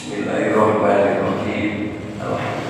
Bismillahirrahmanirrahim. Alhamdulillahirabbil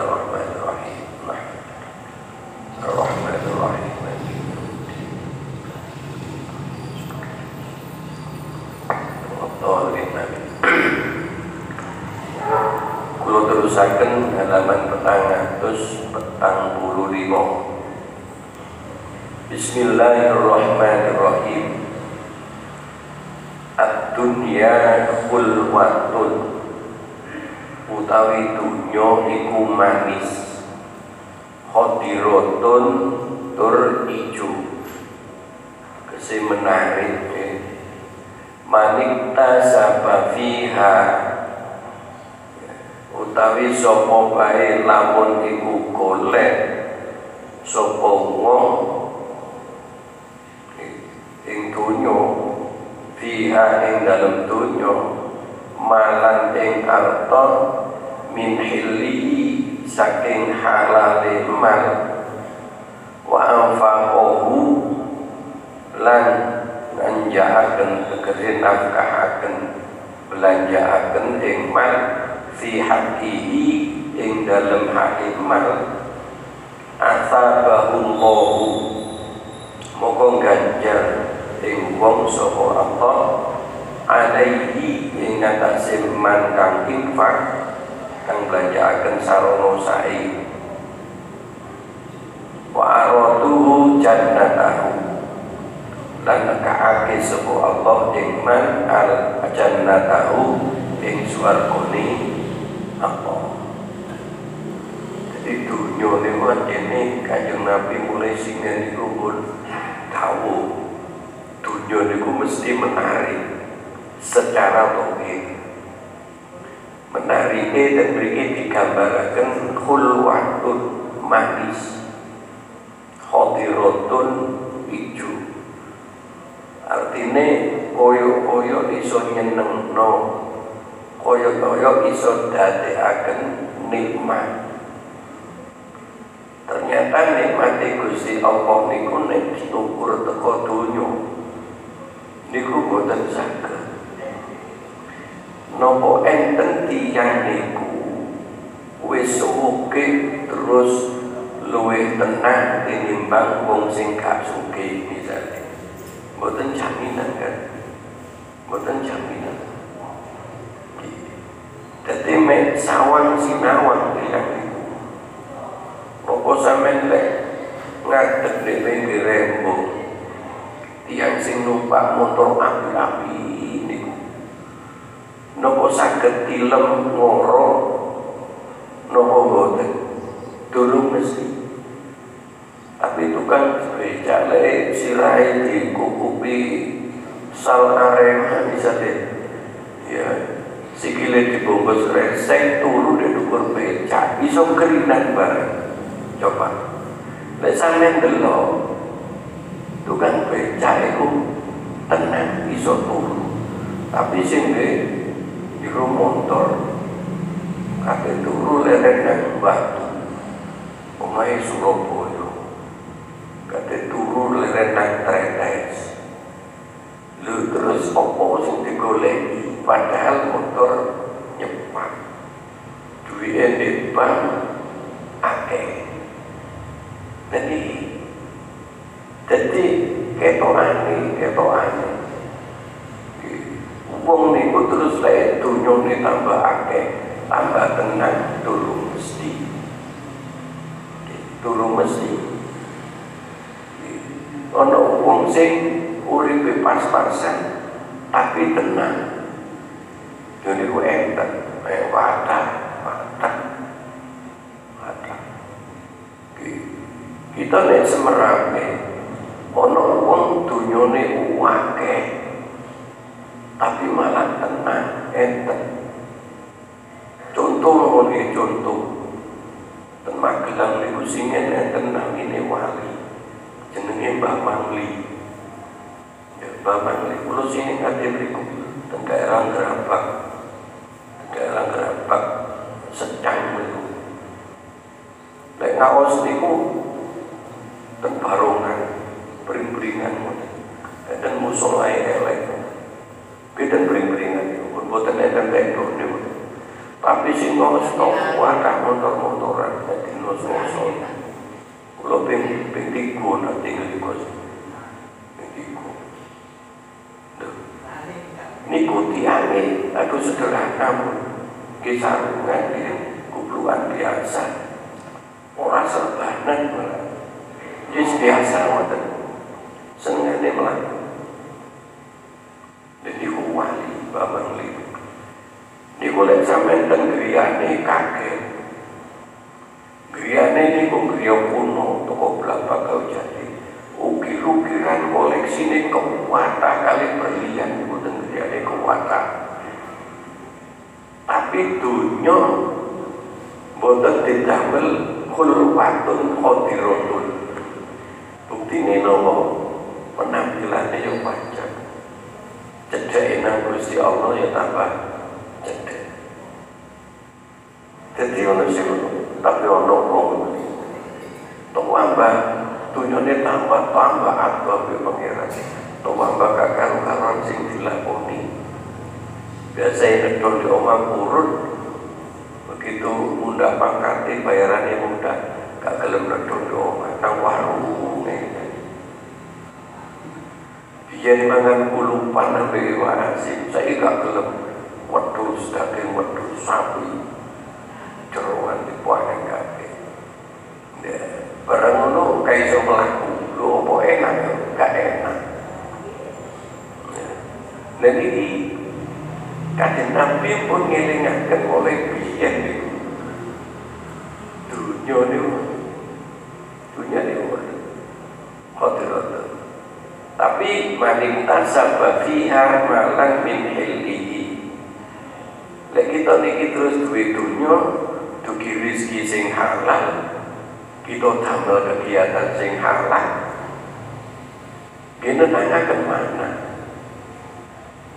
swargane Allah jadi dunia ini kanjeng Nabi mulai singa niku pun tahu. Dunia niku mesti menarik secara tauhid menariknya dan beri digambarkan khulwatun manis khotirotun ijo artinya koyo-koyo iso nyeneng koyo-koyo iso akan nikmat. Ternyata nikmat Gusti Allah niku nek tukur teko donya. Niku boten saged. Nopo enten tiyang niku? Wis sugih terus luwih tenang tinimbang wong sing gak sugih misalnya boten jaminan kan? Boten jaminan jadi mek sawang sinawang tiyang niku Apa sampean lek? Ngadeg di pinggir rembang tiang sing numpak motor api-api niku napa saged tilem ngoro napa boten durung mesti. Tapi tukang becak lek sirai dikukupi. Sal arema bisa deh. Ya sikile dibungkus resek turu di dukur becak iso kerinan bareng. Coba. Lek sampean delok tukang becak itu tenang iso turu. Tapi sing di motor. Kate turu lereng nang batu. Omahe Surabaya. Kate turu lereng nang tretes lu terus opo sing digoleki duwe di bank akeh. Jadi jadi ketokane ketokane. Wong niku terus lek dunyane tambah akeh tambah tenang turun mesti. Turun mesti. Ono wong sing uripe pas-pasan tapi tenang. Jadi ku enten kayak wadah wadah wadah kita nek semerame ono wong dunyane uwake tapi malah tenang enten. Contoh mengenai contoh. Dan Magelang niku singen enten namine wali jenenge Mbah Mangli. Ya Mbah Mangli kula sini kate mriku teng daerah Gerabak. Daerah Gerabak sedang mriku lek ngaos niku teng barongan bering-beringan ngoten enten musola elek beda bering-beringan pun boten enten tendok niku tapi sing ngono stok wadah motor-motoran dadi nos-noso. Kulo ping ping tiga di kos. Ping tiga. Niku tiange aku sederhana kisarungan di kupluan biasa. Ora serbanan malah. Jis biasa ngoten. Senengane melaku. Lek sampean teng griyane kaget. Griyane niku griya kuno toko Blabak kau jadi. Ukir-ukiran koleksi ini kekuatan kali berlian niku teng griyane kekuatan. Tapi dunya boten didamel khulwatun khadiratun. Buktine nopo? Penampilannya yang panjang. Cedek nang Gusti Allah ya tambah Jadi ono sing tapi ono wong tambah dunyane tambah tambah akeh be pangeran. Tambah gak karu-karuan sing dilakoni. Biasa ngedol di omah kurun begitu mudah pangkatnya bayarannya mudah gak gelem ngedol di omah nang warung Biyen mangan kulupan nabi wasim, saya gak gelem wedhus daging wedhus sapi jeroan di puaneng kabeh ya barang ngono kayak iso mlaku lho apa enak ya gak enak dan ini kadang Nabi pun ngelingaken oleh biyen niku dunya niku dunya niku khadirat tapi maning tasabba fiha malang min hillihi Lek kita niki terus duwe dunya, dugi rezeki sing halal, kita tambah kegiatan sing halal. Kita ke mana?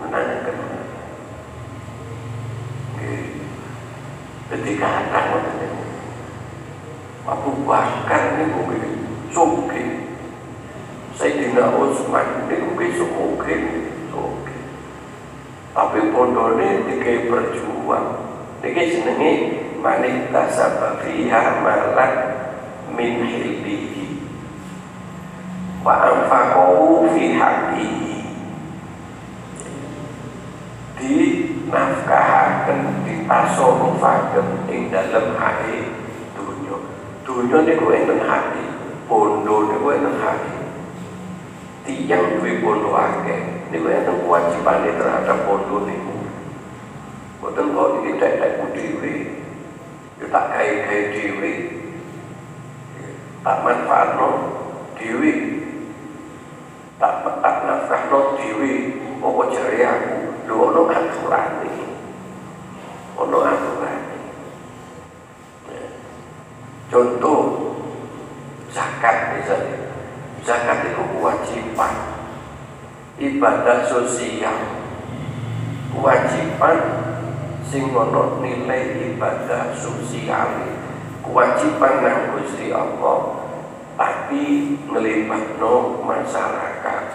Menanyakan? Ketika ada Abu Bakar ini mungkin suki. Sayyidina Utsman ini mungkin suki. Suki tapi pondone dikai berjuang iki jenenge manik tasabba fiha malak min hilbihi wa anfaqahu fi haqqihi di nafkahaken di tasorufaken ing dalem hati dunya dunya niku enten hati pondo niku enten hati tiang duwe pondo akeh niku enten kewajiban terhadap bondo niku boten kok iki tek-tekku dhewe yo tak gawe-gawe dhewe tak manfaatno zakat misalnya zakat itu kewajiban ibadah sosial kewajiban sing ono nilai ibadah sosial kewajiban nang Gusti Allah tapi ngelibatno masyarakat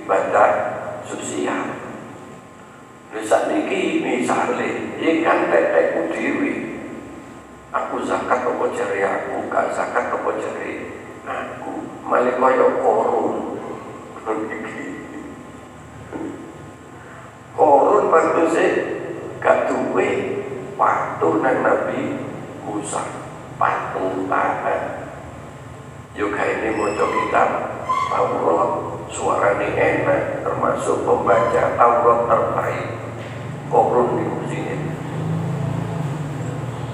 ibadah sosial Bisa niki misalnya, ini kan tetekku. Aku zakat apa jari aku, gak zakat apa jari aku. Malah kaya korun. Korun maksudnya gak duwe Nabi Musa. Patung taat. Juga ini mau kitab Taurat suaranya enak termasuk pembaca Taurat terbaik korum di sini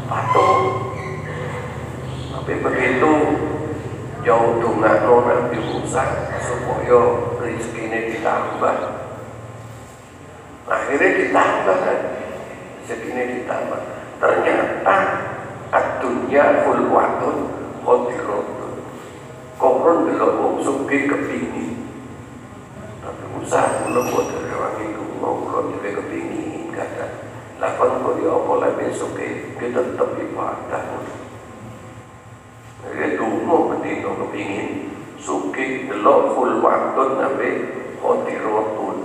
patuh tapi begitu jauh dungano Nabi Musa supaya rezeki ini ditambah akhirnya ditambah kan rezeki ini ditambah adunya hulwatun khotirotun koron belum wong suki kepingin tapi belum buat orang itu mau belum juga kepingin kata lapan kau dia apa lah besok kita tetap ibadah. Dia tunggu mesti tu kepingin suki delok full waktu nabi khotirotun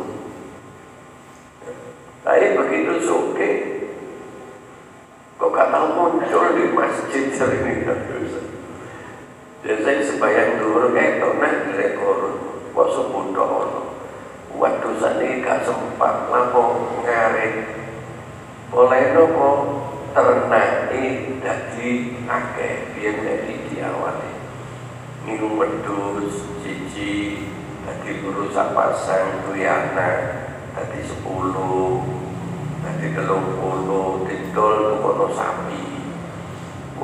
tapi begitu suki kau kata muncul di masjid sering itu dan saya sebayang dulu kayak tau nak rekor waktu budak waktu sani gak sempat. Lapo ngarik oleh nopo ternaki dadi akeh biyen dadi diawati. Minum wedhus siji dadi guru sapasang duwe anak dadi 10 dadi 30 didol kono sapi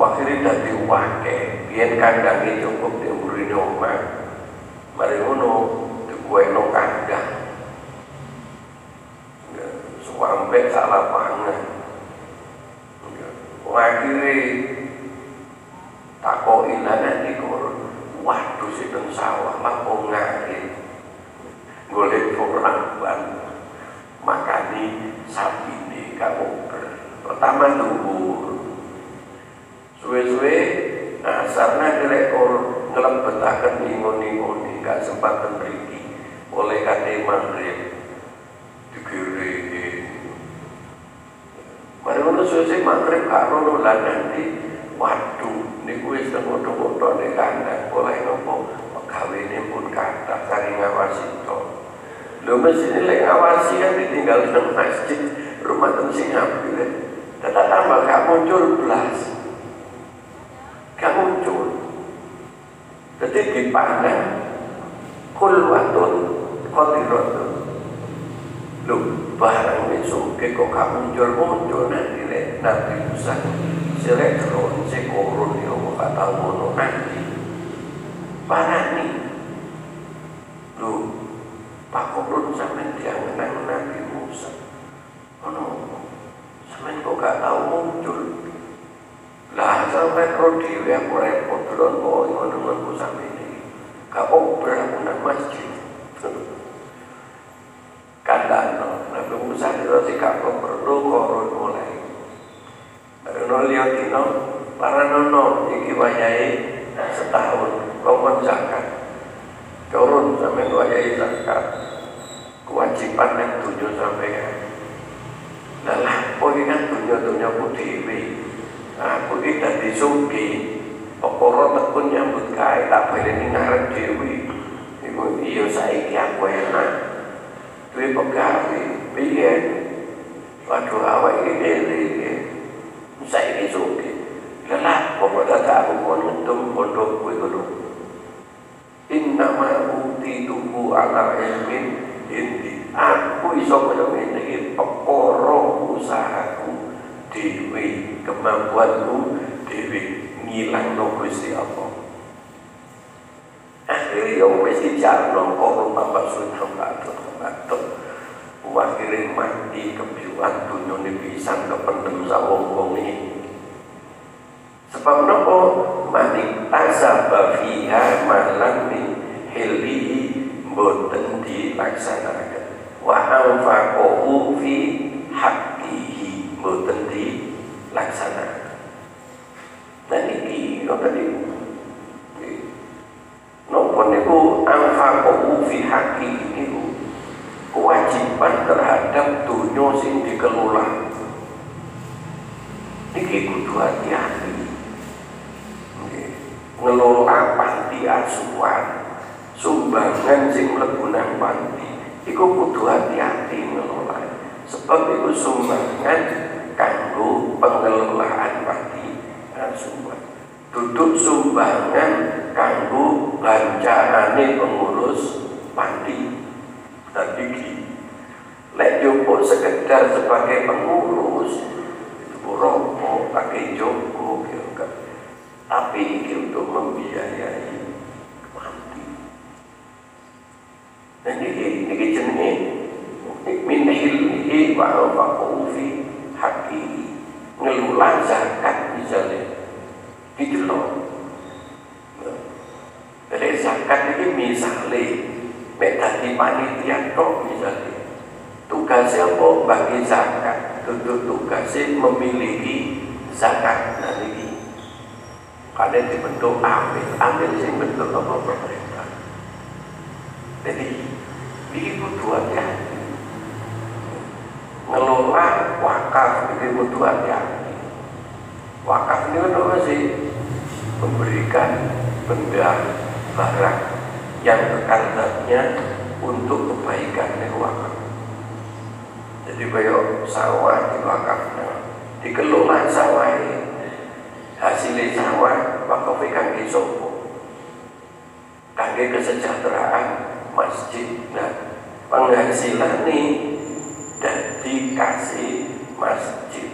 akhirnya dadi wake biyen kandange cukup diurine omah mari ngono dikuweno kandang. Sampai salah pangan akhirnya takoin nanti korun. waduh si sawah lapo ngarit golek orang ban makani sapi ini kamu pertama luhur suwe-suwe asarnya direkor ngelembetakan ingon-ingoni gak sempat memiliki oleh kate maghrib dikirim Mari ngono suwe maghrib karo lan nanti waduh niku wis tengok-tengok kandang oleh nopo pegawene pun kata kari ngawasi to. Lho mesti lek ngawasi kan ditinggal nang masjid rumah tem sing apik. Tetap tambah gak muncul belas. Gak muncul. Jadi dipandang kulwatun khotirotun. Loh, barang besok kok kamu muncul muncul nanti le nabi Musa selek turun sekorun yo kata nanti parani lu pak korun sampai dia menang nabi Musa ono sampai kok gak tahu muncul lah sampai rodi aku repot dulu kok ngono ngono sampai ini kak obrol aku nang masjid kandang Nabi Musa itu sikap perlu korun mulai Baru lihat dino para nono iki wayai setahun kau zakat turun sampai wayai zakat kewajiban yang tujuh sampai ya Lelah poinnya dunia-dunia putih Aku tidak disugi Pokoro tekun nyambut kai Tak boleh ini ngarep dewi Ibu iya saiki aku enak duwe pegawai piye waduh awak iki dhewe iki saiki suki lelah pokoke dadi aku kon ngendum pondok kuwi ngono inna ma utituhu ala ilmin indi aku iso kaya ngene iki perkara usahaku dhewe kemampuanku dhewe ngilangno Gusti Allah akhirnya ya wis dijarno kok tambah sunnah batuk batuk akhirnya mati kebiuan dunia ini bisa kependem sawong wong ini. Sebab nopo? Mati hasaba fiha malam min hilli boten dilaksanakan. Wa anfaqahu fi haqqihi boten dilaksanakan. Nah iki ngoten niku Nopo niku anfaqahu fi haqqihi niku kewajiban terhadap dunia sing dikelola iki kudu hati-hati ngelola panti asuhan sumbangan sing mlebu nang panti iku kudu hati-hati ngelola sebab itu sumbangan kanggo pengelolaan panti asuhan duduk sumbangan kanggo bancarane pengurus panti tadi lek jopo sekedar sebagai pengurus itu rokok pakai joko gitu tapi ini untuk membiayai mati dan ini ini jenis min hilmihi wa anfaqahu fi haqqihi ngelulah zakat misalnya loh. Dari zakat ini misalnya Mek di panitia tok misalnya. Tugasnya apa? Bagi zakat. Tentu tugasnya memiliki zakat Nah ini Kalian dibentuk ambil. Ambil sih bentuk apa pemerintah? Jadi Ini butuh hati-hati. Ngelola wakaf Ini butuh hati-hati Wakaf ini kan apa sih? Memberikan benda barang yang kekandatnya untuk kebaikan wakaf. Jadi kayak sawah di wakafnya, dikelola sawah ini, hasilnya sawah wakaf kangge sopo, kangge kesejahteraan masjid dan penghasilan ini dan dikasih masjid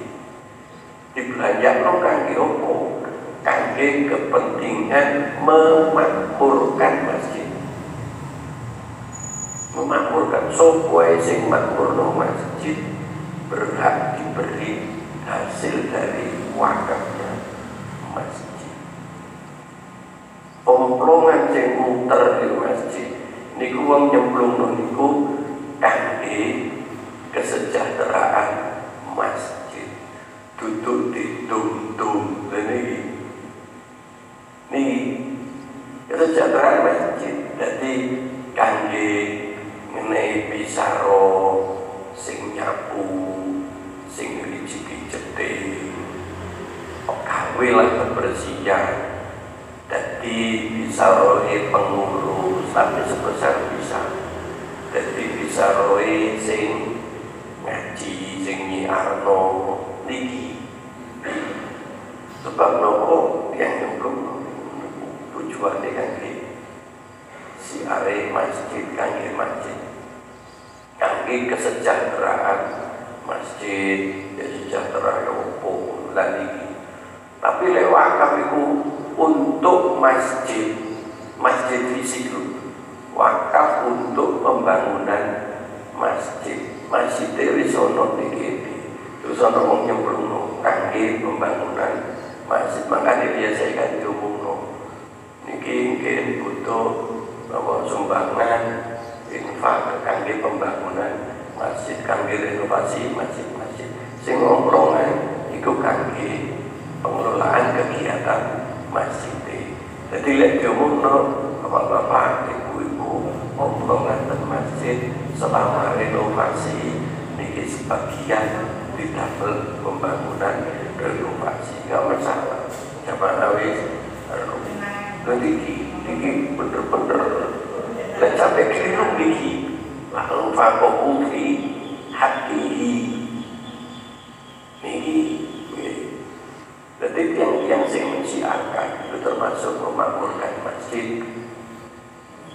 dibelanjakan kangge opo? Kangge kepentingan memakmurkan masjid. Memakmurkan sopoe sing makmurno masjid? Berhak diberi hasil dari wakafnya masjid. Pomplongan sing muter di masjid niku wong nyemplungno niku kangge kesejahteraan masjid duduk di tum-tum. Ini ini kesejahteraan masjid. Jadi kangge mengenai pisaro sing nyapu sing licik-licete gawe lah kebersihan. Jadi roe pengurus tapi sebesar bisa. Jadi roe sing ngaji sing nyiarno sebab nopo yang nyemplung tujuannya kan si are masjid kangge masjid. Kangge kesejahteraan masjid kesejahteraan opo lan iki tapi lewat itu untuk masjid masjid fisik wakaf untuk pembangunan masjid. Masjid dewi sono niki terus ono wong nyemplungno kangge pembangunan masjid makanya biasa kan diumumno. Niki mungkin butuh bahwa sumbangan infak kangge pembangunan masjid kangge renovasi masjid-masjid sing ngomprongan iku kangge pengelolaan kegiatan masjid. Jadi lek diumumno bapak-bapak ibu-ibu ngomprongan dan masjid selama renovasi niki sebagian didabel pembangunan renovasi nggak masalah. Siapa tahu nanti niki bener-bener. Dan sampai keliru niki lalu fakohu fi hatihi niki jadi yang yang saya mensiarkan itu termasuk memakmurkan masjid.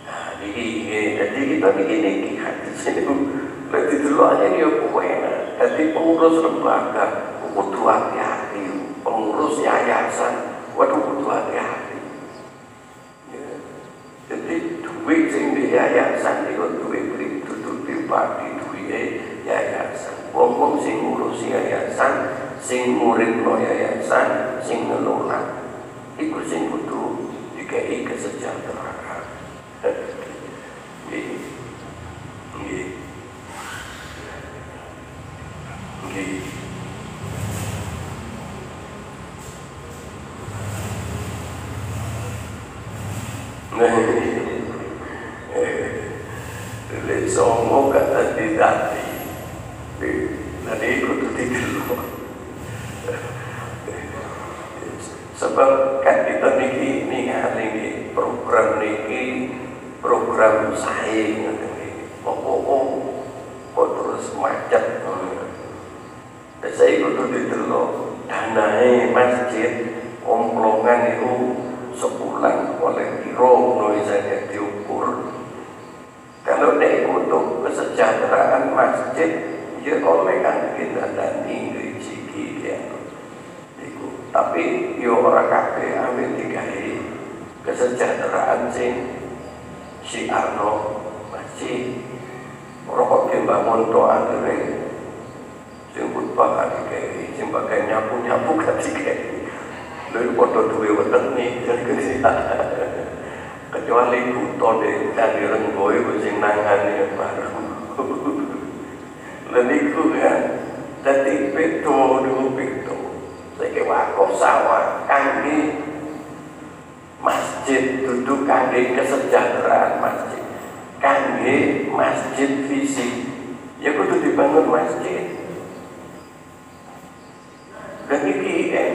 Nah jadi kita niki niki hati saya berarti dulu aja dia pokoknya jadi pengurus lembaga butuh hati-hati. Pengurus yayasan waduh butuh hati-hati. Jadi duit sing di yayasan itu duit beli duduk pribadi duit yayasan. Wong-wong sing ngurus yayasan sing murid no yayasan sing ngelola iku sing kudu dikei kesejahteraan.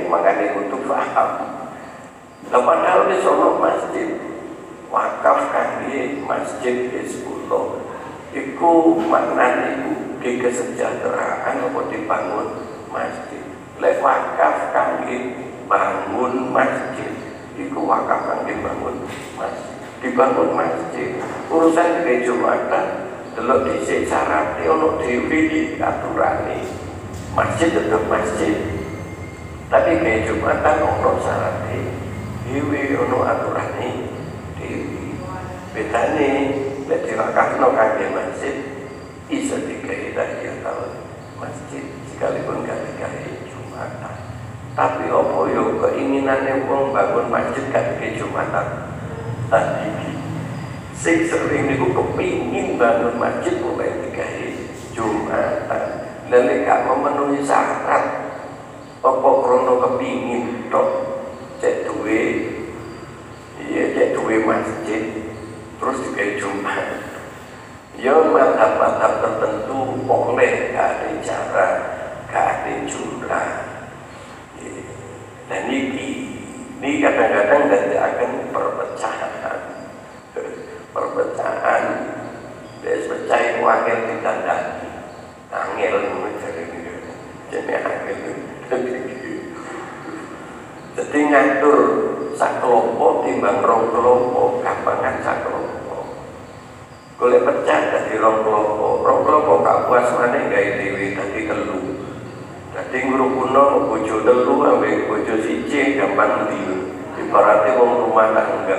Makanya untuk paham. Nah, padahal di Solo masjid wakaf kangge masjid Hizbullah. Iku maknanya iku di kesejahteraan apa dibangun masjid. Lek wakaf kangge bangun masjid. Iku wakaf kangge bangun masjid. Dibangun masjid. Urusan di Jumatan delok dhisik syarat ono dhewe di aturane. Masjid tetap masjid. Tapi kayak Jumatan ono syaratnya Dewi ono aturannya Dewi Bedane Nek dirakafno kage masjid Isa dikai dari tahun masjid Sekalipun gak dikai Jumatan. Tapi opo yo keinginannya wong bangun masjid gak dikai Jumatan? Tadi Sing sering niku kepingin bangun masjid mulai dikai Jumatan. Gak memenuhi syarat apa krono kepingin tok cek duwe? Iya cek duwe masjid terus juga Jumat. Ya mata-mata tertentu boleh gak ada cara gak ada jumlah. Dan ini ini kadang-kadang dan akan perpecahan. Perpecahan dari percaya wakil ditandani. Angel jadi angel jadi ngatur sak kelompok timbang rong kelompok gampangan sak kelompok. Boleh pecah dari rong kelompok. Rong kelompok gak puas mana gaya dewi tadi telu. Tadi guru kuno bojo telu ambil bojo siji gampang di ibaratnya wong rumah tangga.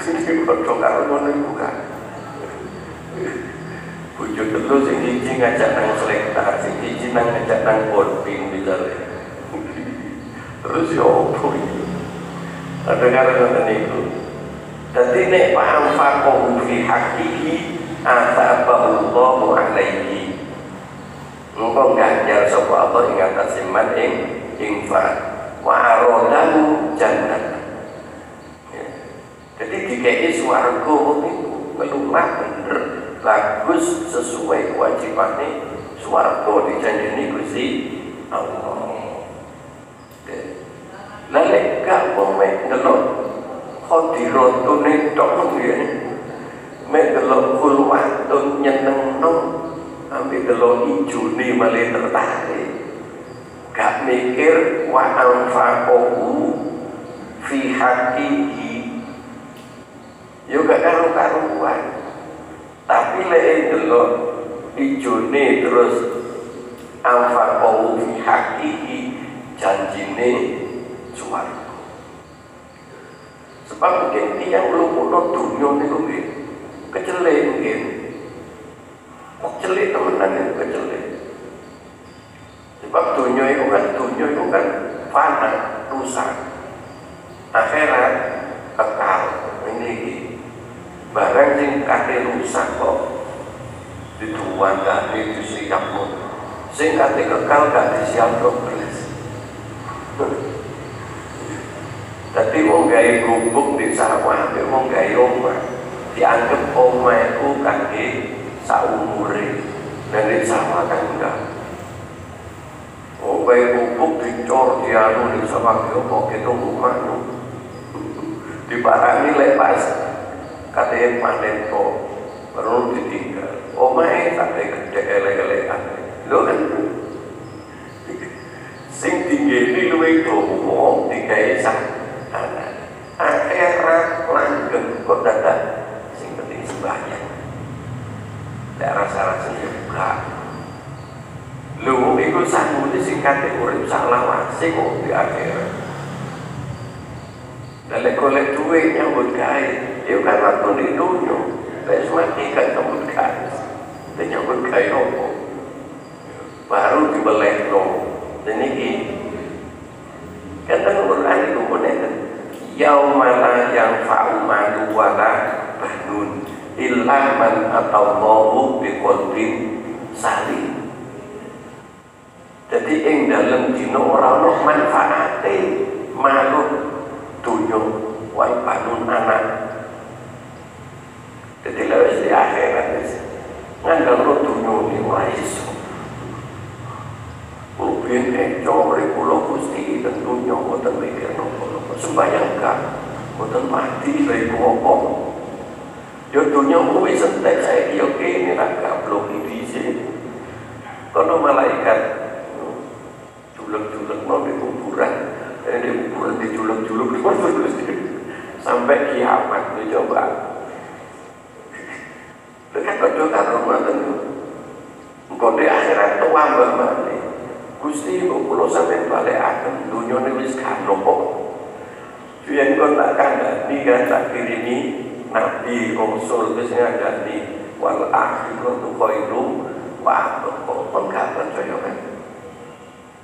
Ini bodoh karo ngono iku kan bojo telu sing siji ngajak nang selekta sing nang ngajak nang bonping misalnya terus ya opo ada karo ngoten niku. Dadi nek paham faqahu fi haqqihi asabahu alaihi. Engkau ganjar sapa Allah ing atas iman ing infak wa aradahu jannah ya. jadi dikei swarga niku ngelumah bener bagus sesuai kewajibannya swarga dijanjeni Gusti Allah Lelek gak mek delok khadiratune tok ya. Mek delok kulwatun nyenengno ambil delok ijune malah tertarik. Gak mikir wa anfaqahu fi haqqihi. Yo gak karu-karuan. Tapi lek delok ijone terus anfaqahu fi haqqihi janjine suwargo sebab mungkin tiang belum punya dunia ini mungkin kecelek mungkin kok celik temenan itu kecelek sebab dunia itu kan dunia itu kan fana rusak akhirat kekal dituwandani barang sing kate rusak kok. Dituwantani disiapno sing kate kekal gak disiapno belas tapi om gai gubuk di sawah tapi mau gaya oma dianggap oma itu kate saumure. Dan di sawah kan enggak. Oh, baik gubuk dicor dianu di sawah kok gitu rumah dibarangi lepas katanya panen kok baru ditinggal. Omah tak gede ele-elean. Lho kan? Sing tinggi luwih dawa digawe sak akhirat langgeng kok datang sing penting sembahyang. Tidak rasa-rasa juga. Lu itu sanggup di singkat urip salah wasi kok di akhirat. Dan kolek duit nyambut itu kan waktu di dunia Wes mati kan nyambut kaya dan nyambut kaya apa? Baru dibeleh no dan ini kata Quran itu menekan yauma la yanfa'u malu wala banun illa man atallahu biqalbin salim. Jadi ing dalem dina ora ana manfaate malu dunya wae banun anak jadi lewis di akhirat wis ngandel dunya iki wae iso Mungkin eco kulo gusti tentunya boten mikir nopo sembahyang gak boten mati dari kok Jodohnya kuwi sentek saya yo kene ra gablok iki sih. Kono malaikat julek-julek mau di kuburan. Dan di kuburan dijulek-julek terus sampai kiamat dicoba. Dekat kado karo ngoten. Engko di akhirat tua mbak Gusti kok kula sampeyan balekaken dunyane wis kan kok. Yang kau tak kandani kan tak kirimi Nabi Rasul wis ngandani wal akhiratu khairum wa kok enggak percaya kan?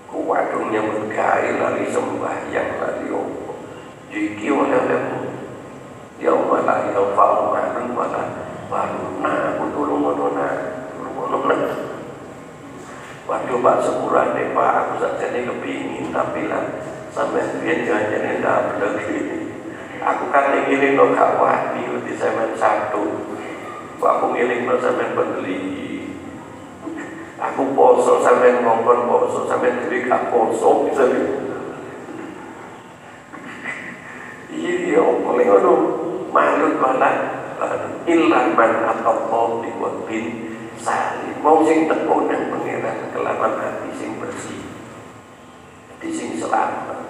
Kuwadung nyambut gawe lali sembahyang lali opo jiki oleh olehmu ya ya fa'u malun wala baru na aku tulung ngono na tulung ngono na Waduh Pak deh Pak, aku saja ini kepingin tapi lah sampai dia jangan-jangan tidak lagi aku kan ingin lo gak wadi di semen satu. Aku ngiling lo semen beli aku poso sampai ngomong poso sampai jadi gak poso bisa iya paling ngono? Malu malah ilaman atau dibuat bin sali mau sing tekun yang pengiran kelaman hati sing bersih. Di sing selamat.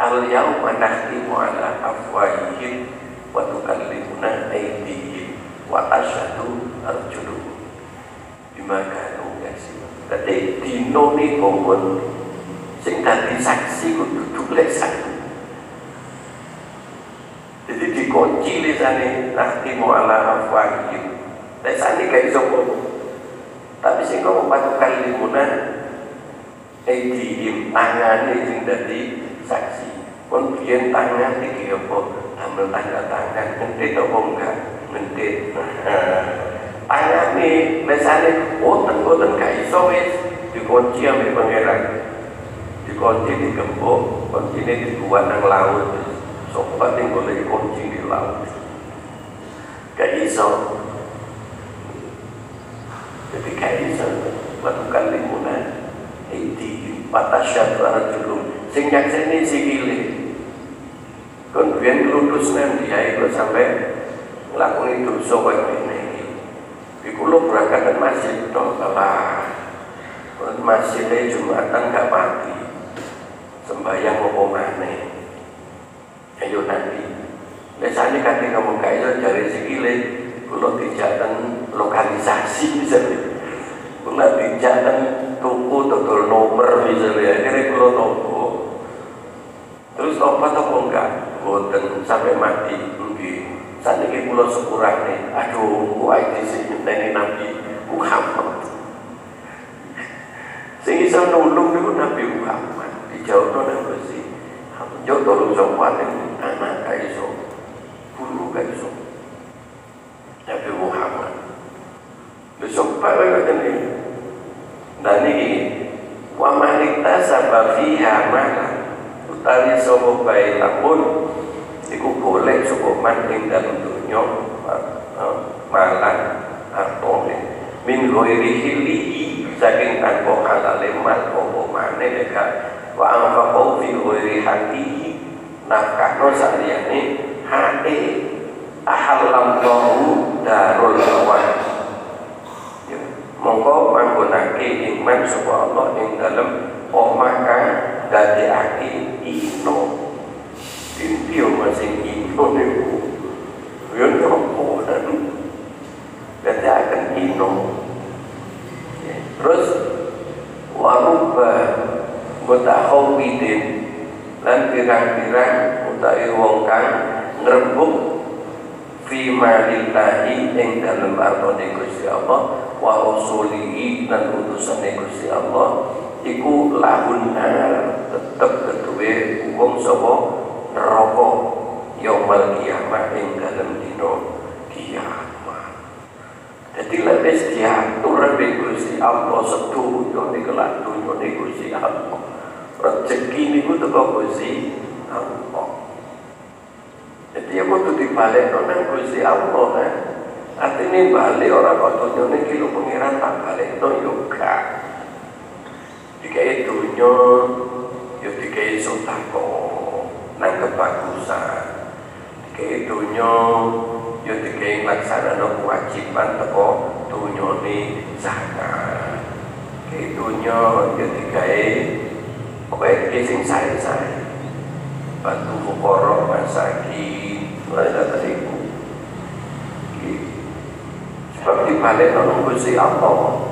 Al yauma nahtimu ala afwahihim wa tukallimuna aydihim wa asyhadu arjuluhum. Bima kanu yaksibun dadi dino niku pun sing dadi saksi kudu tulisan jadi dikunci lisane nahtimu ala afwahihim. Lisane gak iso tapi sing kok patukan limunan aydihim tangane sing dadi saksi. Pun biyen tangan iki apa? Ambil tanda tangan mentit apa enggak? Mentit tangan nih mesane boten boten gak iso wis. Dikunci ambil pangeran. Dikunci di gembok kunci ini dibuat nang laut sobat yang boleh dikunci di laut. Gak iso jadi gak iso melakukan limunan. Itu batasya arjulum sing nyakseni sikile kon biyen lulus nang dia itu sampai nglakoni dosa kaya ngene iki. Iku lho berangkat masjid to kalah kon masjid Jumatan gak mati. Sembahyang apa maneh ayo nanti Biasanya kan kamu kayak dari sikile kalau tidak lokalisasi misalnya kalau tidak tuku total nomor misalnya akhirnya kalau toko Terus apa enggak? Boten sampai mati. Nggih. Saniki kula sepurane. Aduh, kuwi sing nyenteni Nabi Muhammad. Sing iso nulung niku Nabi Muhammad. Dijawabno nang Gusti. joto Anak wale ana kaiso kuru kaiso tapi Muhammad besok pada kata ni dan ini wa mahrita sabab fiha mana Utari sobo bayi tamun iku boleh sobo manding dan dunyo Malah Atau min goiri hili saking tanpa kata lemat obo mana dekat wa anfaqu fi ghairi haqqihi nafkahno saliyane hate ahallam tahu darul awan ya, mongko manggonake iman sapa Allah ing dalem omah kang dadekake ino. Indio masing ino niku ya nopo dan dadekaken ino ya, terus waruba mutahawidin lan pirang-pirang utawi wong kang ngrebuk fi malillahi ing dalem artone Gusti Allah wa rasulihi lan utusane Gusti Allah iku lahunar tetep keduwe wong sapa neraka yaumul kiamat ing dalem dina kiamat. Jadi lebih diatur Gusti Allah di kelak dunia di Gusti Allah rezeki niku teko Gusti Allah. Jadi ya kudu dibalik nang Gusti Allah kan. Artinya balik orang kok dunia ini kilo pengiran tak balik no yoga. Dikai dunia, yo dikai sotako, nang kebagusan. Dikai dunia, yo dikai laksana no kewajiban teko dunia ini zakat. Dikai dunia, yo dikai Pokoknya dia sing saya-saya Bantu fukoro, masakin Mulai dari ibu Sebab dibalik nang Gusti Allah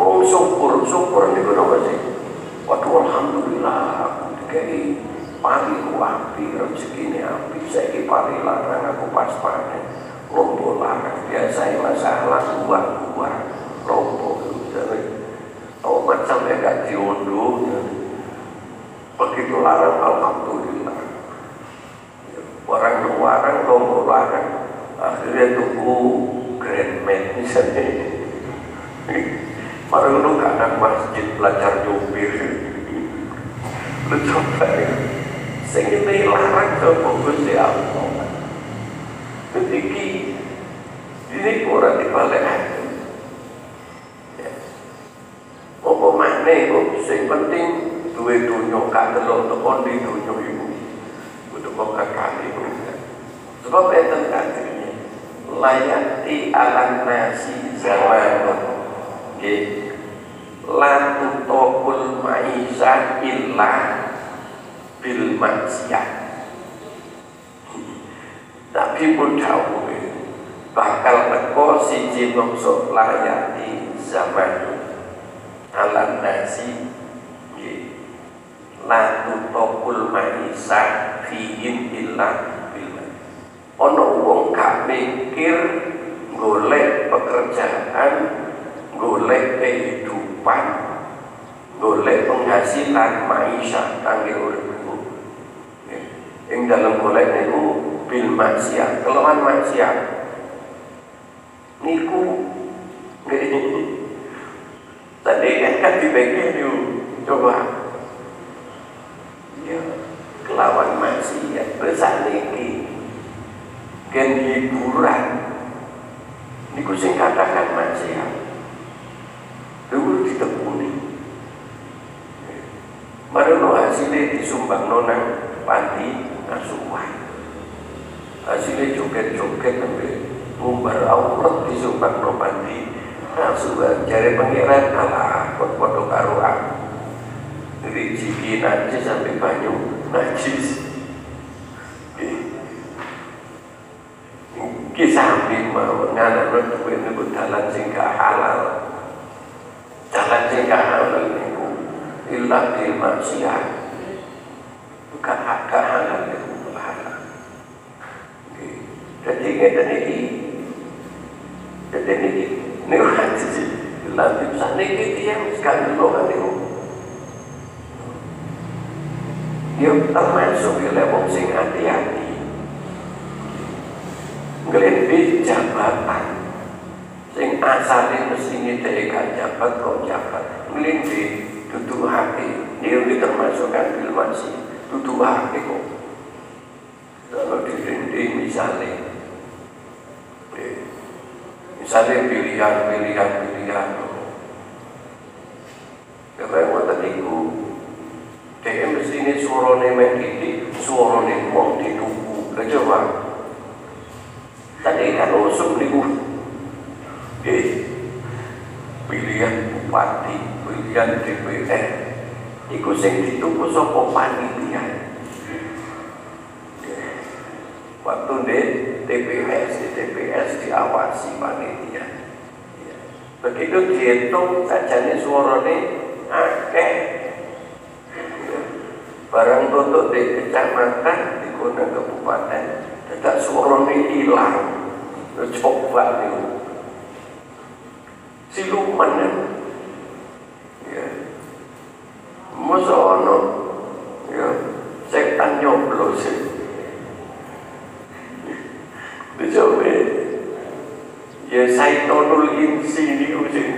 Wong syukur, syukur niku napa sih? Waduh alhamdulillah aku dikai pari ku api, rezeki ini api, saya pari larang aku pas panen, lombo larang biasa masalah buah-buah, lombo jadi obat sampai gak diunduh begitu larang alhamdulillah. Orang luaran lombo larang akhirnya tuku grand misalnya Marang lu anak masjid belajar jubir Lu coba ya. Sing ini larang sama Gusti Allah. Ketika Ini kurang dibalik hati Apa mana kok Sing penting Duwe dunia kak telur Tekon di dunia ibu Untuk kok kakak ibu Sebab itu katanya Layati alam nasi zaman nggih la tutokul maisa illa bil maksiat tapi pun tahu bakal teko siji mongso layati zaman alam nasi nggih la tutokul maisa fiin illa bil ono wong gak mikir golek pekerjaan golek kehidupan golek penghasilan maisha kangge urip iku ing dalam golek niku bil maksiat kelawan maksiat niku tadi kan kan dibagi yuk coba ya kelawan maksiat besar niki gen hiburan niku sing katakan maksiat dulu ditekuni Marono hasilnya disumbang nonang panti asuhan hasilnya joget-joget sampai ngumbar aurat disumbang no panti asuhan cari pengiran pot-pot karo aku. Jiki najis sampai banyu najis. Kisah mau nganak duwe niku dalan sing gak halal. Jalan sing gak halal niku illa bil maksiat. Bukan hak halal niku halal. Jadi ngeten iki jadi niki. Niku lagi saniki dia, sekali lo kali Dia. Termasuk oleh wong sing hati-hati. Ngelindi jabatan. Sing asalnya mestinya dari gak jabat kok jabat? Ngelindi tutu hati. Dia termasukkan sih, Duduk hati kok. Kalau dilindi misalnya misalnya pilihan pilihan pilihan ya, keren wonten niku. Dhewe mesti ini suarane mek titik suarane mau ditunggu, lha coba. Tadi kan usum niku. Eh pilihan bupati pilihan DPR ikut sing ditunggu sapa panik waktu di TPS di TPS diawasi panitia. Ya. Begitu dihitung tajane suarane akeh. Ya. barang tutup di kecamatan di kota kabupaten suara suarane hilang. Coba itu siluman ya. ya. Masa ono ya setan nyoblos sih 斎藤の銀水流星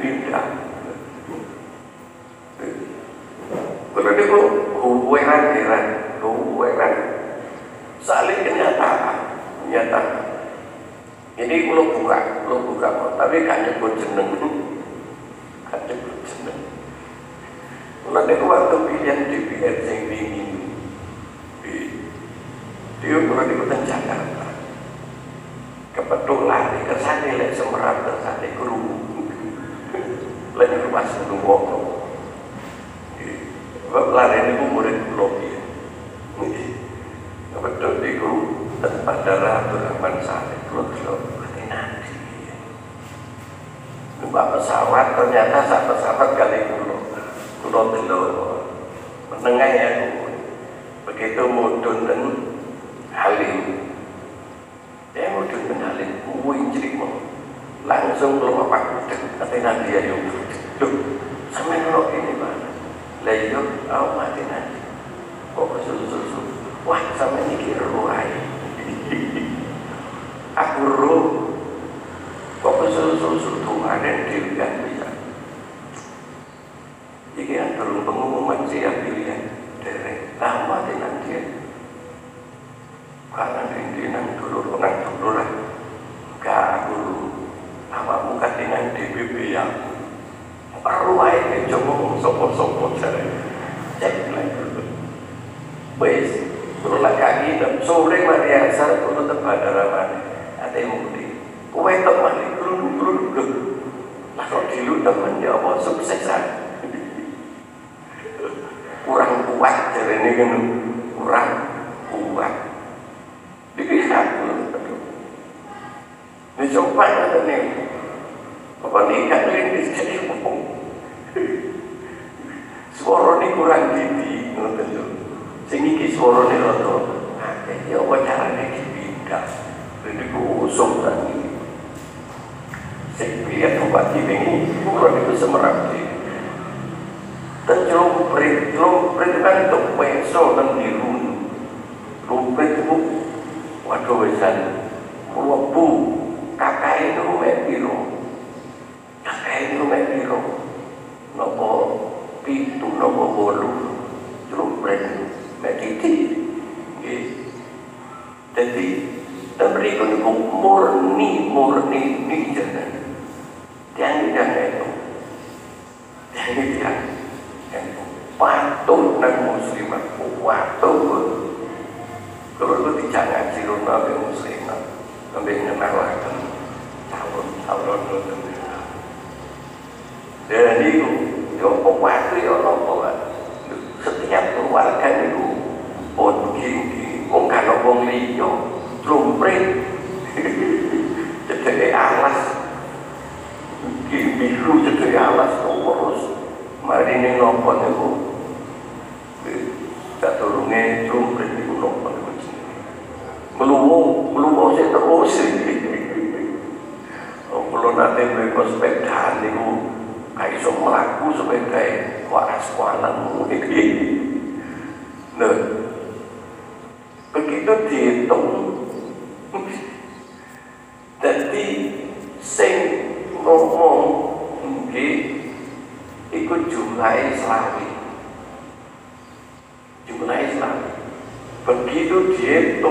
ayo ini kue teman ini kerudu kerudu ke kalau dulu teman dia apa? Sukses kurang kuat jadi ngono. iso mlaku sepeda kok aswalan iki nah begitu dihitung jadi sing ngomong mungkin ikut jumlah selawi. jumlah selawi. begitu dihitung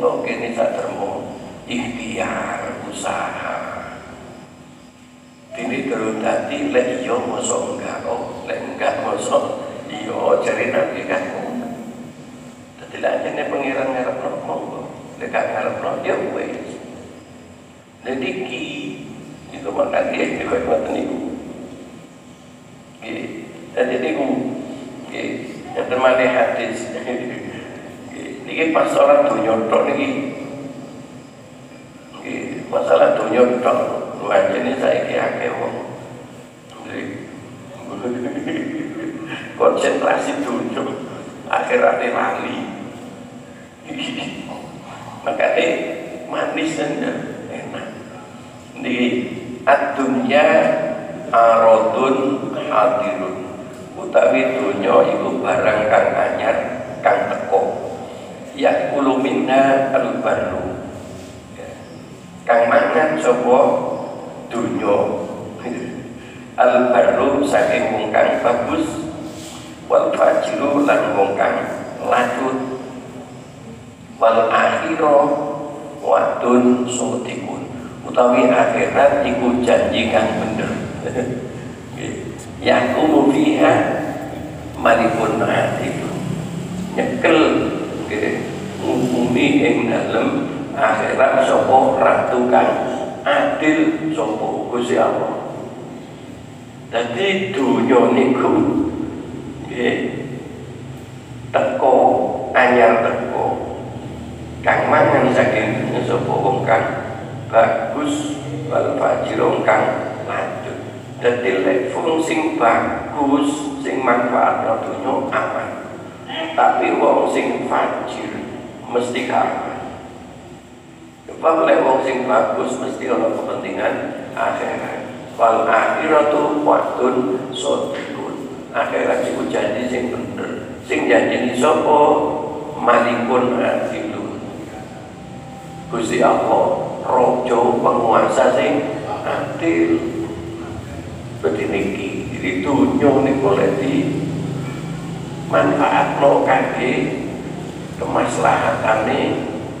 toto kene sak termo ikhtiar usaha. Ini terus tadi lek iya mosok enggak oh lek enggak mosok iya cari nabi kan Dadi lek ajene pengiran ngarepno monggo lek gak ngarepno ya wis. Jadi ki itu makan dia di kau ngoten niku. Jadi niku yang termane hadis. Pas orang donya tok niki. Nggih, masalah donya tok. Wajene saiki akeh wong. Konsentrasi donya akhirate lali. Makanya manis dan enak di ad-dunya aradun hadirun utawi dunya iku barang kang anyar kang teko ya. Kulu minna al barru kang mangan sapa? Dunya al barru saking wong kang bagus wal fajiru lan wong kang lacut wal akhirah wadun sotikun utawi akhirat iku janji kang bener. Yang kumu fiha malikun adilun nyekel ngumumi ing dalem akhirat sapa ratu kang adil sapa Gusti Allah. Dadi dunya niku nggih teko anyar teko kang mangan saking sapa wong kang bagus wal fajir kang lanjut dadi lek fungsi bagus sing manfaat dunya aman. Tapi wong sing fajir mesti kalah lek wong sing bagus mesti ana kepentingan akhirat. Wal akhiratu waktun sodikun. Akhirat iku janji sing bener. Sing janjini sapa? Malikun adilun. Gusti Allah, rojo penguasa sing adil. Berarti niki, jadi dunia ini boleh di manfaat lo kaki kemaslahatan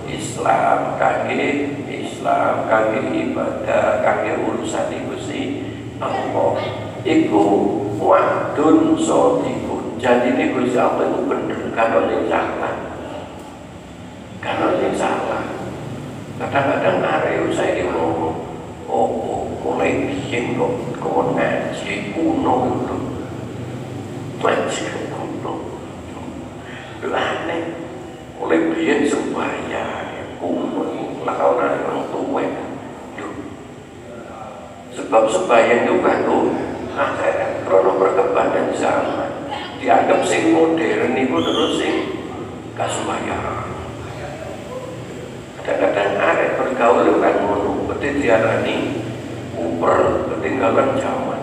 Islam kaki Islam kaki ibadah kaki urusan ibu si Allah iku wadun sotikun jadi ini Gusti Allah itu bener kalau yang salah. Kalau yang salah. Kadang-kadang area saya ngomong oh, mulai bikin kok kau ngaji kuno itu? Ngaji kuno. Itu aneh oleh biyen supaya kuno lawan orang tua. Sebab sebaya juga tuh akhirat krono perkembangan zaman dianggap sing modern itu terus sing kasubaya kadang-kadang arek bergaul kan ngono berarti diarani uper ketinggalan zaman.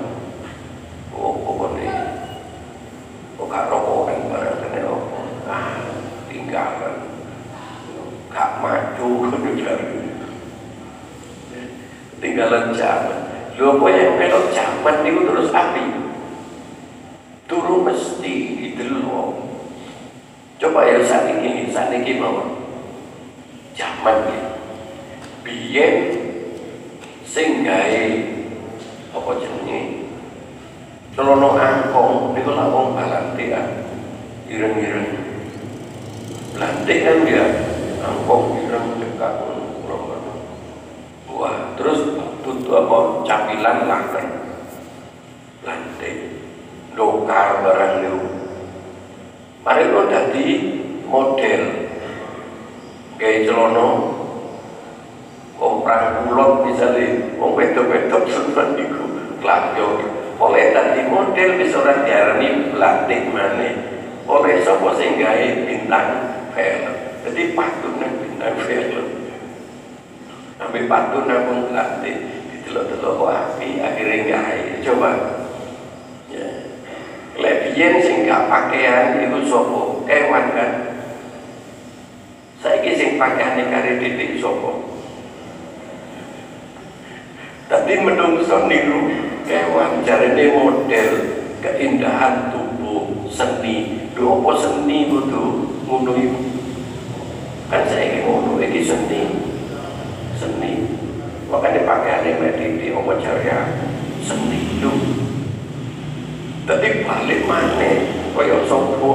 Oh pokoknya oh gak rokokan barang tinggalan gak maju tinggalan zaman lho apa yang melok zaman itu terus api. Turu mesti didelok. Supaya saat ini saat ini mau zaman ya. Biyen sing apa jenenge? Celono angkong niku lak wong balantian ireng-ireng lantik kan dia angkong ireng dekat wah terus tutup apa? Capilan laker lantik dokar barang niku mari lo dadi model. Gawe celono perang kulon misalnya. Wong wedok-wedok seneng niku klamyo oleh tadi model wis ora diarani lantik maneh oleh sapa sing bintang film. Jadi patut nang bintang film. Sampai patut nang wong lantik didelok-delok kok api akhirnya gawe coba. Ya. Lebihan sing gak pakaian itu sopo kewan kan? Saiki sing pakaiane kare titik sopo tapi menungso niru kewan. Jarene model keindahan tubuh seni. Apa seni kudu ngono iku kan saiki ngono iki seni. Seni. Makanya pakaiane mek titik apa jare seni. Lho tapi balik mana kaya sopo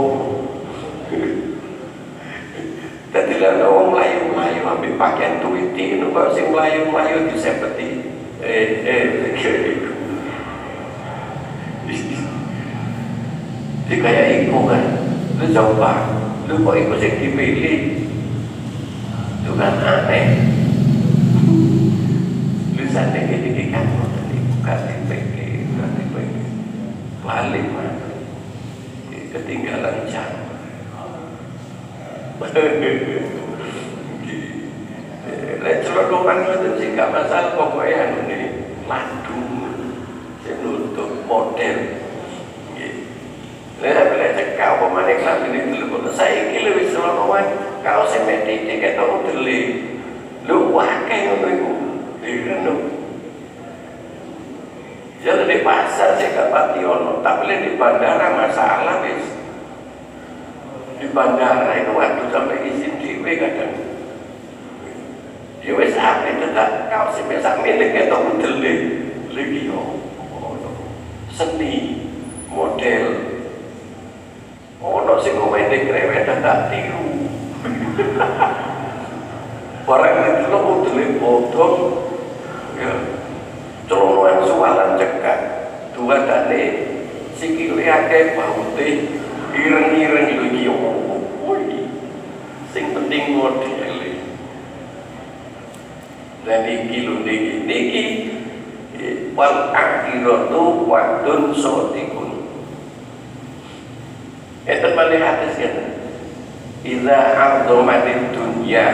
Tadi lah orang melayu-melayu ambil pakaian tuiti itu kok sing melayu-melayu disepeti? Eh eh Jadi kayak iku kan. Coba lu kok iku sing dipilih? Itu kan aneh. Lu sana gini kan kasih PG kasih PG balik mana ketinggalan jam. Lek celodokan itu sih gak masalah pokoknya ini landu. Saya nutup model Lek bila cekak apa mana kelas saya ini lebih celodokan kalau saya mati dia kata udeli lu wakai ngono iku dikene jadi di pasar saya gak pati ono, tapi di bandara masalah wis. Di bandara itu waktu sampai izin dewe kadang. Ya wis apa tetap kau sih biasa milik itu udele lagi yo. Seni model. Ono sing ngomong di krewet tak tiru. Barang itu lo udele bodong. Ya, celonoan sualan cekak dua dane sikile akeh baute ireng-ireng lagi woi sing penting modele dan iki lho niki niki wal akhiratu wadun sotikun itu balik hadis kan Iza ardomatin dunya.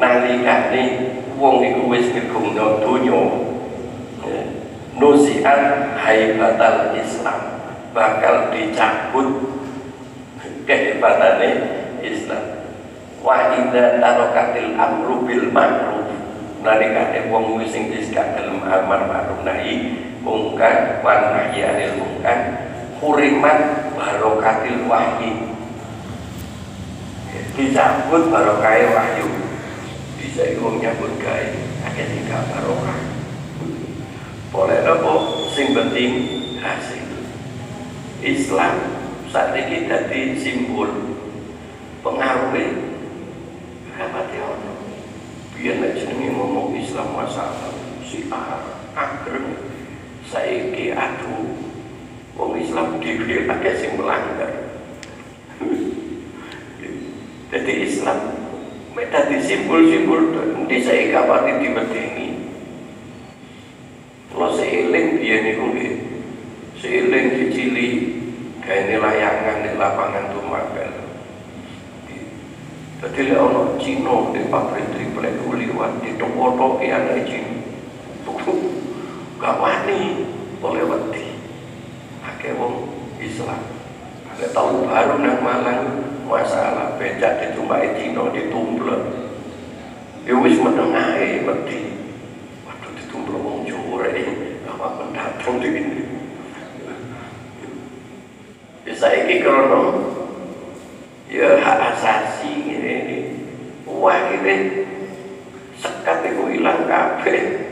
Nalikani wong iku wis ngegungno donya. Nusian haibatal Islam. Bakal dicabut kehebatannya Islam. Wa idza tarakatil amru bil ma'ruf. Nalikane wong wis sing diskat dalam amar ma'ruf nahi mungkar wa nahyi anil hurimat barokatil wahyi dicabut barokai wahyu bisa wong nyambut gawe akeh sing barokah boleh apa sing penting hasil Islam saat ini jadi simbol pengaruhnya rapati ono biar nek jenenge ngomong Islam masalah si agreng saiki aduh wong Islam dhewe akeh sing melanggar jadi Islam Tadi simbol-simbol nanti saya di ini. Kalau seiling dia nih nggih. Seiling di Cili kayak ini layangan di lapangan Tumapel. Jadi lek ono Cino di pabrik triplek liwat di toko ya anak Cino. Gak wani oleh wedi. Akeh wong Islam. Ada tahun baru nang Malang masalah becak ditumpai Cino ditumblek ya wis menengahe wedi. Waduh ditumblek wong Jawa apa pendatang ini? Ya saiki krono ya hak asasi ini ini wah ini sekat itu hilang kabeh.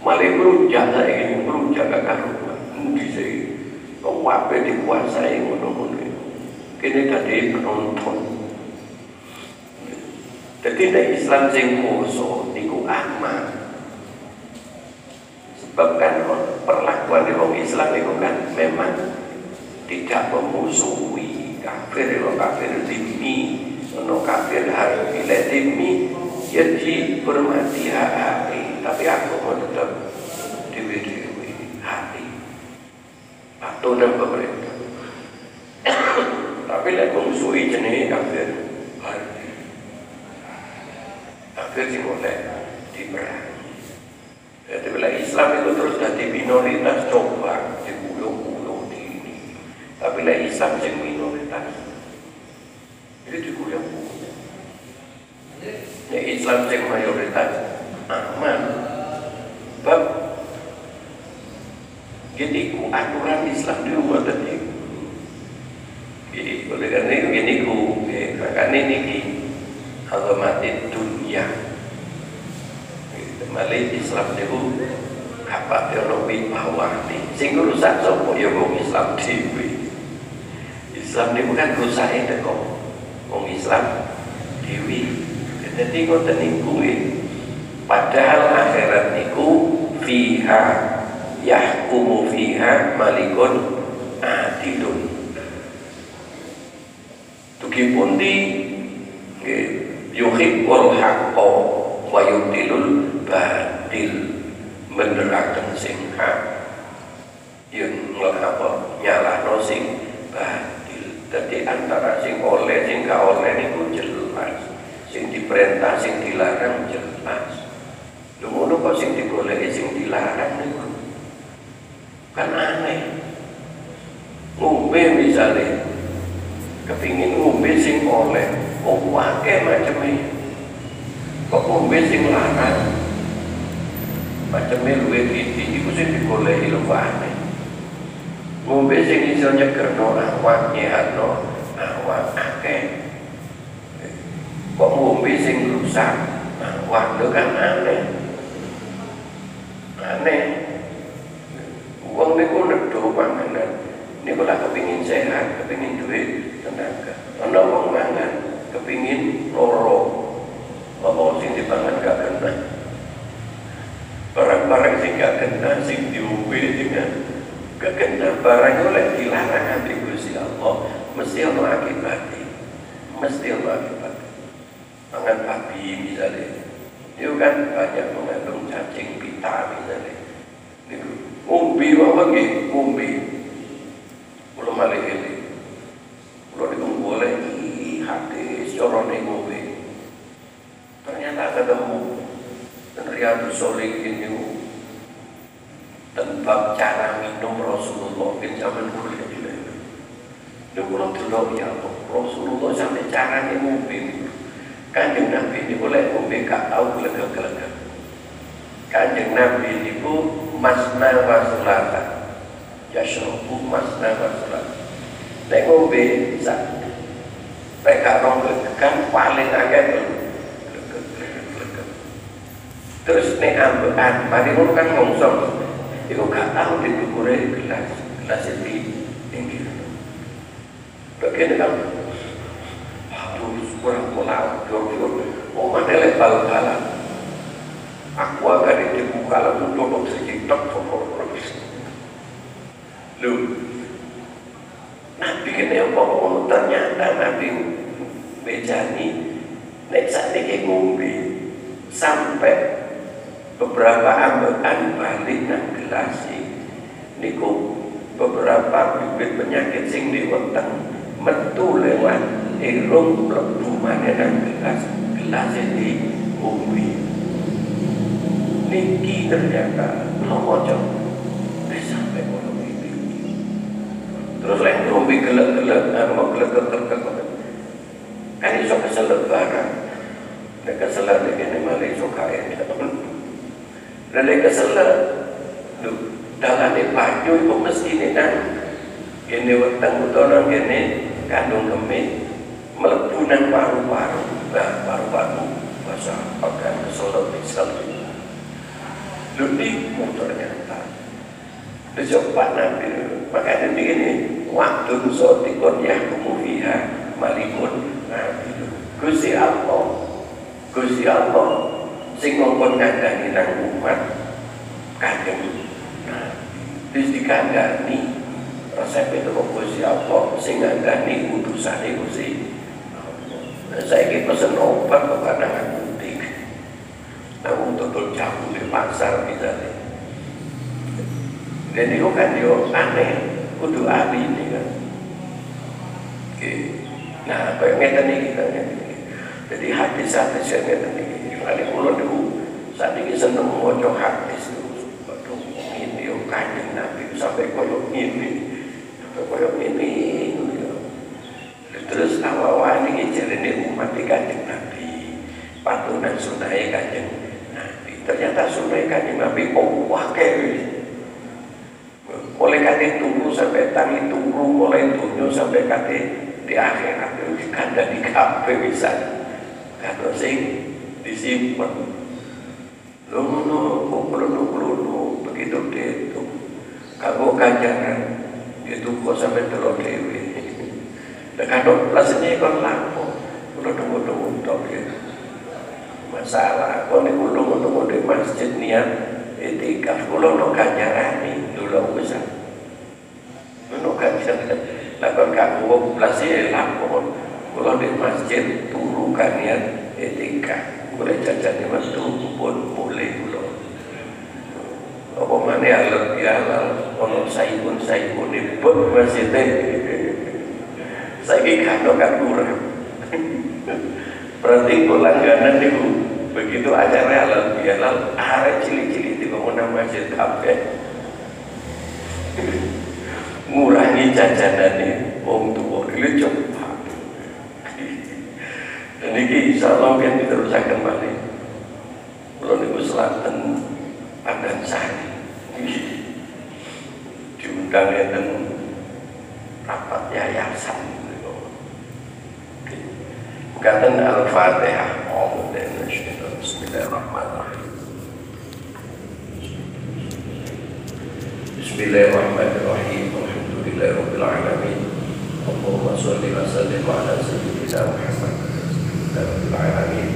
Malah merujak saya ini merujak gak karuan di sini kok wape dikuasai ngono-ngono kini tadi penonton. Jadi nek Islam sing kuasa niku aman sebab kan perlakuan orang Islam itu kan memang tidak memusuhi kafir kalau kafir dimi ono kafir harus bila dimi ya dihormati hati tapi aku mau tetap dewi-dewi hati atau dan pemerintah tapi lek memusuhi jenis kafir hati kafir sih boleh diperangi jadi bila Islam itu terus jadi minoritas coba digulung-gulung di ini. Tapi bila Islam yang minoritas itu digulung-gulung. Ya Islam yang mayoritas aman. Bab jadi ku aturan Islam di rumah tadi. Jadi oleh karena itu gini ku, karena ini ki agamatin dunia. Malik Islam itu apa teologi bawah nih sing rusak sopo ya wong Islam dewi Islam ini bukan rusak itu kok wong Islam dewi jadi ngoten niku padahal akhirat niku fiha yahkumu fiha malikun adilun Tuki pundi yuhibbul haqqo wa yudilul batil menerakan sing hak yang apa nyalahno sing batil jadi antara sing oleh sing gak oleh niku jelas sing diperintah sing dilarang jelas lu ngono kok sing digoleki sing dilarang niku kan aneh ngombe misalnya kepingin ngombe sing oleh kok wae macamnya kok ngombe sing larang macamnya luwe titi itu sing digolehi lho aneh ngombe sing iso nyegerno awak nyehatno awak akeh kok ngombe sing rusak awak lho kan aneh aneh uang niku nedo panganan niku lah kepingin sehat kepingin duit tenaga ana wong mangan kepingin loro apa sing dipangan gak kena barang-barang sing gak kena sing diombe dengan gak kena barang oleh dilarang nanti Gusti Allah mesti ono akibatnya. Mesti ono akibatnya. Mangan babi misalnya. Itu kan banyak mengandung cacing pita misalnya. Itu ngombe apa nggih? Ngombe. Kula malih ini kula niku boleh hadis corone ngombe ternyata ketemu dan Riyadus Solihin itu tentang cara minum Rasulullah bin zaman kuliah Lembang. Dan kalau dulu ya Allah, Rasulullah sampai caranya ngombe. Kanjeng Nabi ini boleh ngombe gak tahu gelegak-gelegak. Kanjeng Nabi ini bu masna wasulata. Ya syurubu masna wasulata. Nek ngombe bisa. Nek gak rong gelegan paling agak dulu. Terus nek ambekan, mari ngono kan ngongsong. Iku gak tahu ditukure gelas, gelas tinggi. Bagian kan, aduh, kurang pola, jor-jor, oh mana lepas bal Aku agak dibuka lalu duduk sejitok, Lu, Nabi kene apa ngono ternyata Nabi bejani nek sakniki ngombe sampai beberapa ambekan balik nang gelas niku beberapa bibit penyakit sing diweteng metu lewat irung maneh nang gelas gelas ini ngombe niki ternyata lomojo wis sampai kono iki. Terus lek ngombe gelek-gelek mau gelek-gelek kan iso keselek barang. Nek keselek ini malah iso kae Lalu keselak Dalam baju itu mesti ini kan Ini wetang utawa ini kandung kemih mlebu nang paru-paru nah paru-paru bahasa organ kesolot sel lu motor ternyata Dicoba nabi makanya begini waktu so dikon yahkumu fiha malikun nabi Gusti Allah Gusti Allah sing ngongkon ngandani nang umat kanjeng Terus dikandani resep itu kok Gusti Allah sing ngandani udusane Gusti saya ini pesen obat kok kadang putih aku tutul jauh di pasar misalnya. Dan itu kan yo aneh kudu ahli ini kan. Oke. Nah apa yang ngeten ini kita jadi hadis-hadis yang ngeten ini kulo dulu saat ini seneng mojo hadis waduh ini yo kanjeng nabi. Sampai koyo ini sampai koyo ini terus awal-awal ini jadi umat di kanjeng nabi. Patunan sunai kanjeng nabi. Ternyata sunai kanjeng nabi oh wah kayak oleh kate tunggu sampai tani tunggu mulai tunjuk sampai kate di akhirat. Itu dikanda di kafe bisa. Kata sing disimpan. Kumpul nu nu begitu itu kamu kajaran itu kok sampai terlalu dewi. Dan kalau plasnya kan lampu udah tunggu tunggu tok gitu masalah kalau nih tunggu tunggu di masjid niat etikaf kalau no kajarani dulu bisa. No kajarani lakon kamu plasnya lampu kalau di masjid turu etikaf boleh jajan di masjid pun boleh dulu apa mana alat bihalal ono saibun saibun di pun masjid saya kan kan kurang berarti kalau langganan itu begitu acara halal bihalal ada cili-cili di bangunan masjid kafe ngurangi jajanan ini wong tua ini ini insya Allah kan diteruskan kembali. Kalau niku selatan Pandan Sari. Diundang dan rapat yayasan Kata Al-Fatihah. Bismillahirrahmanirrahim. Bismillahirrahmanirrahim. Alhamdulillahirrahmanirrahim Allahumma salli wa sallim ala sayyidina Muhammad Rabbil alamin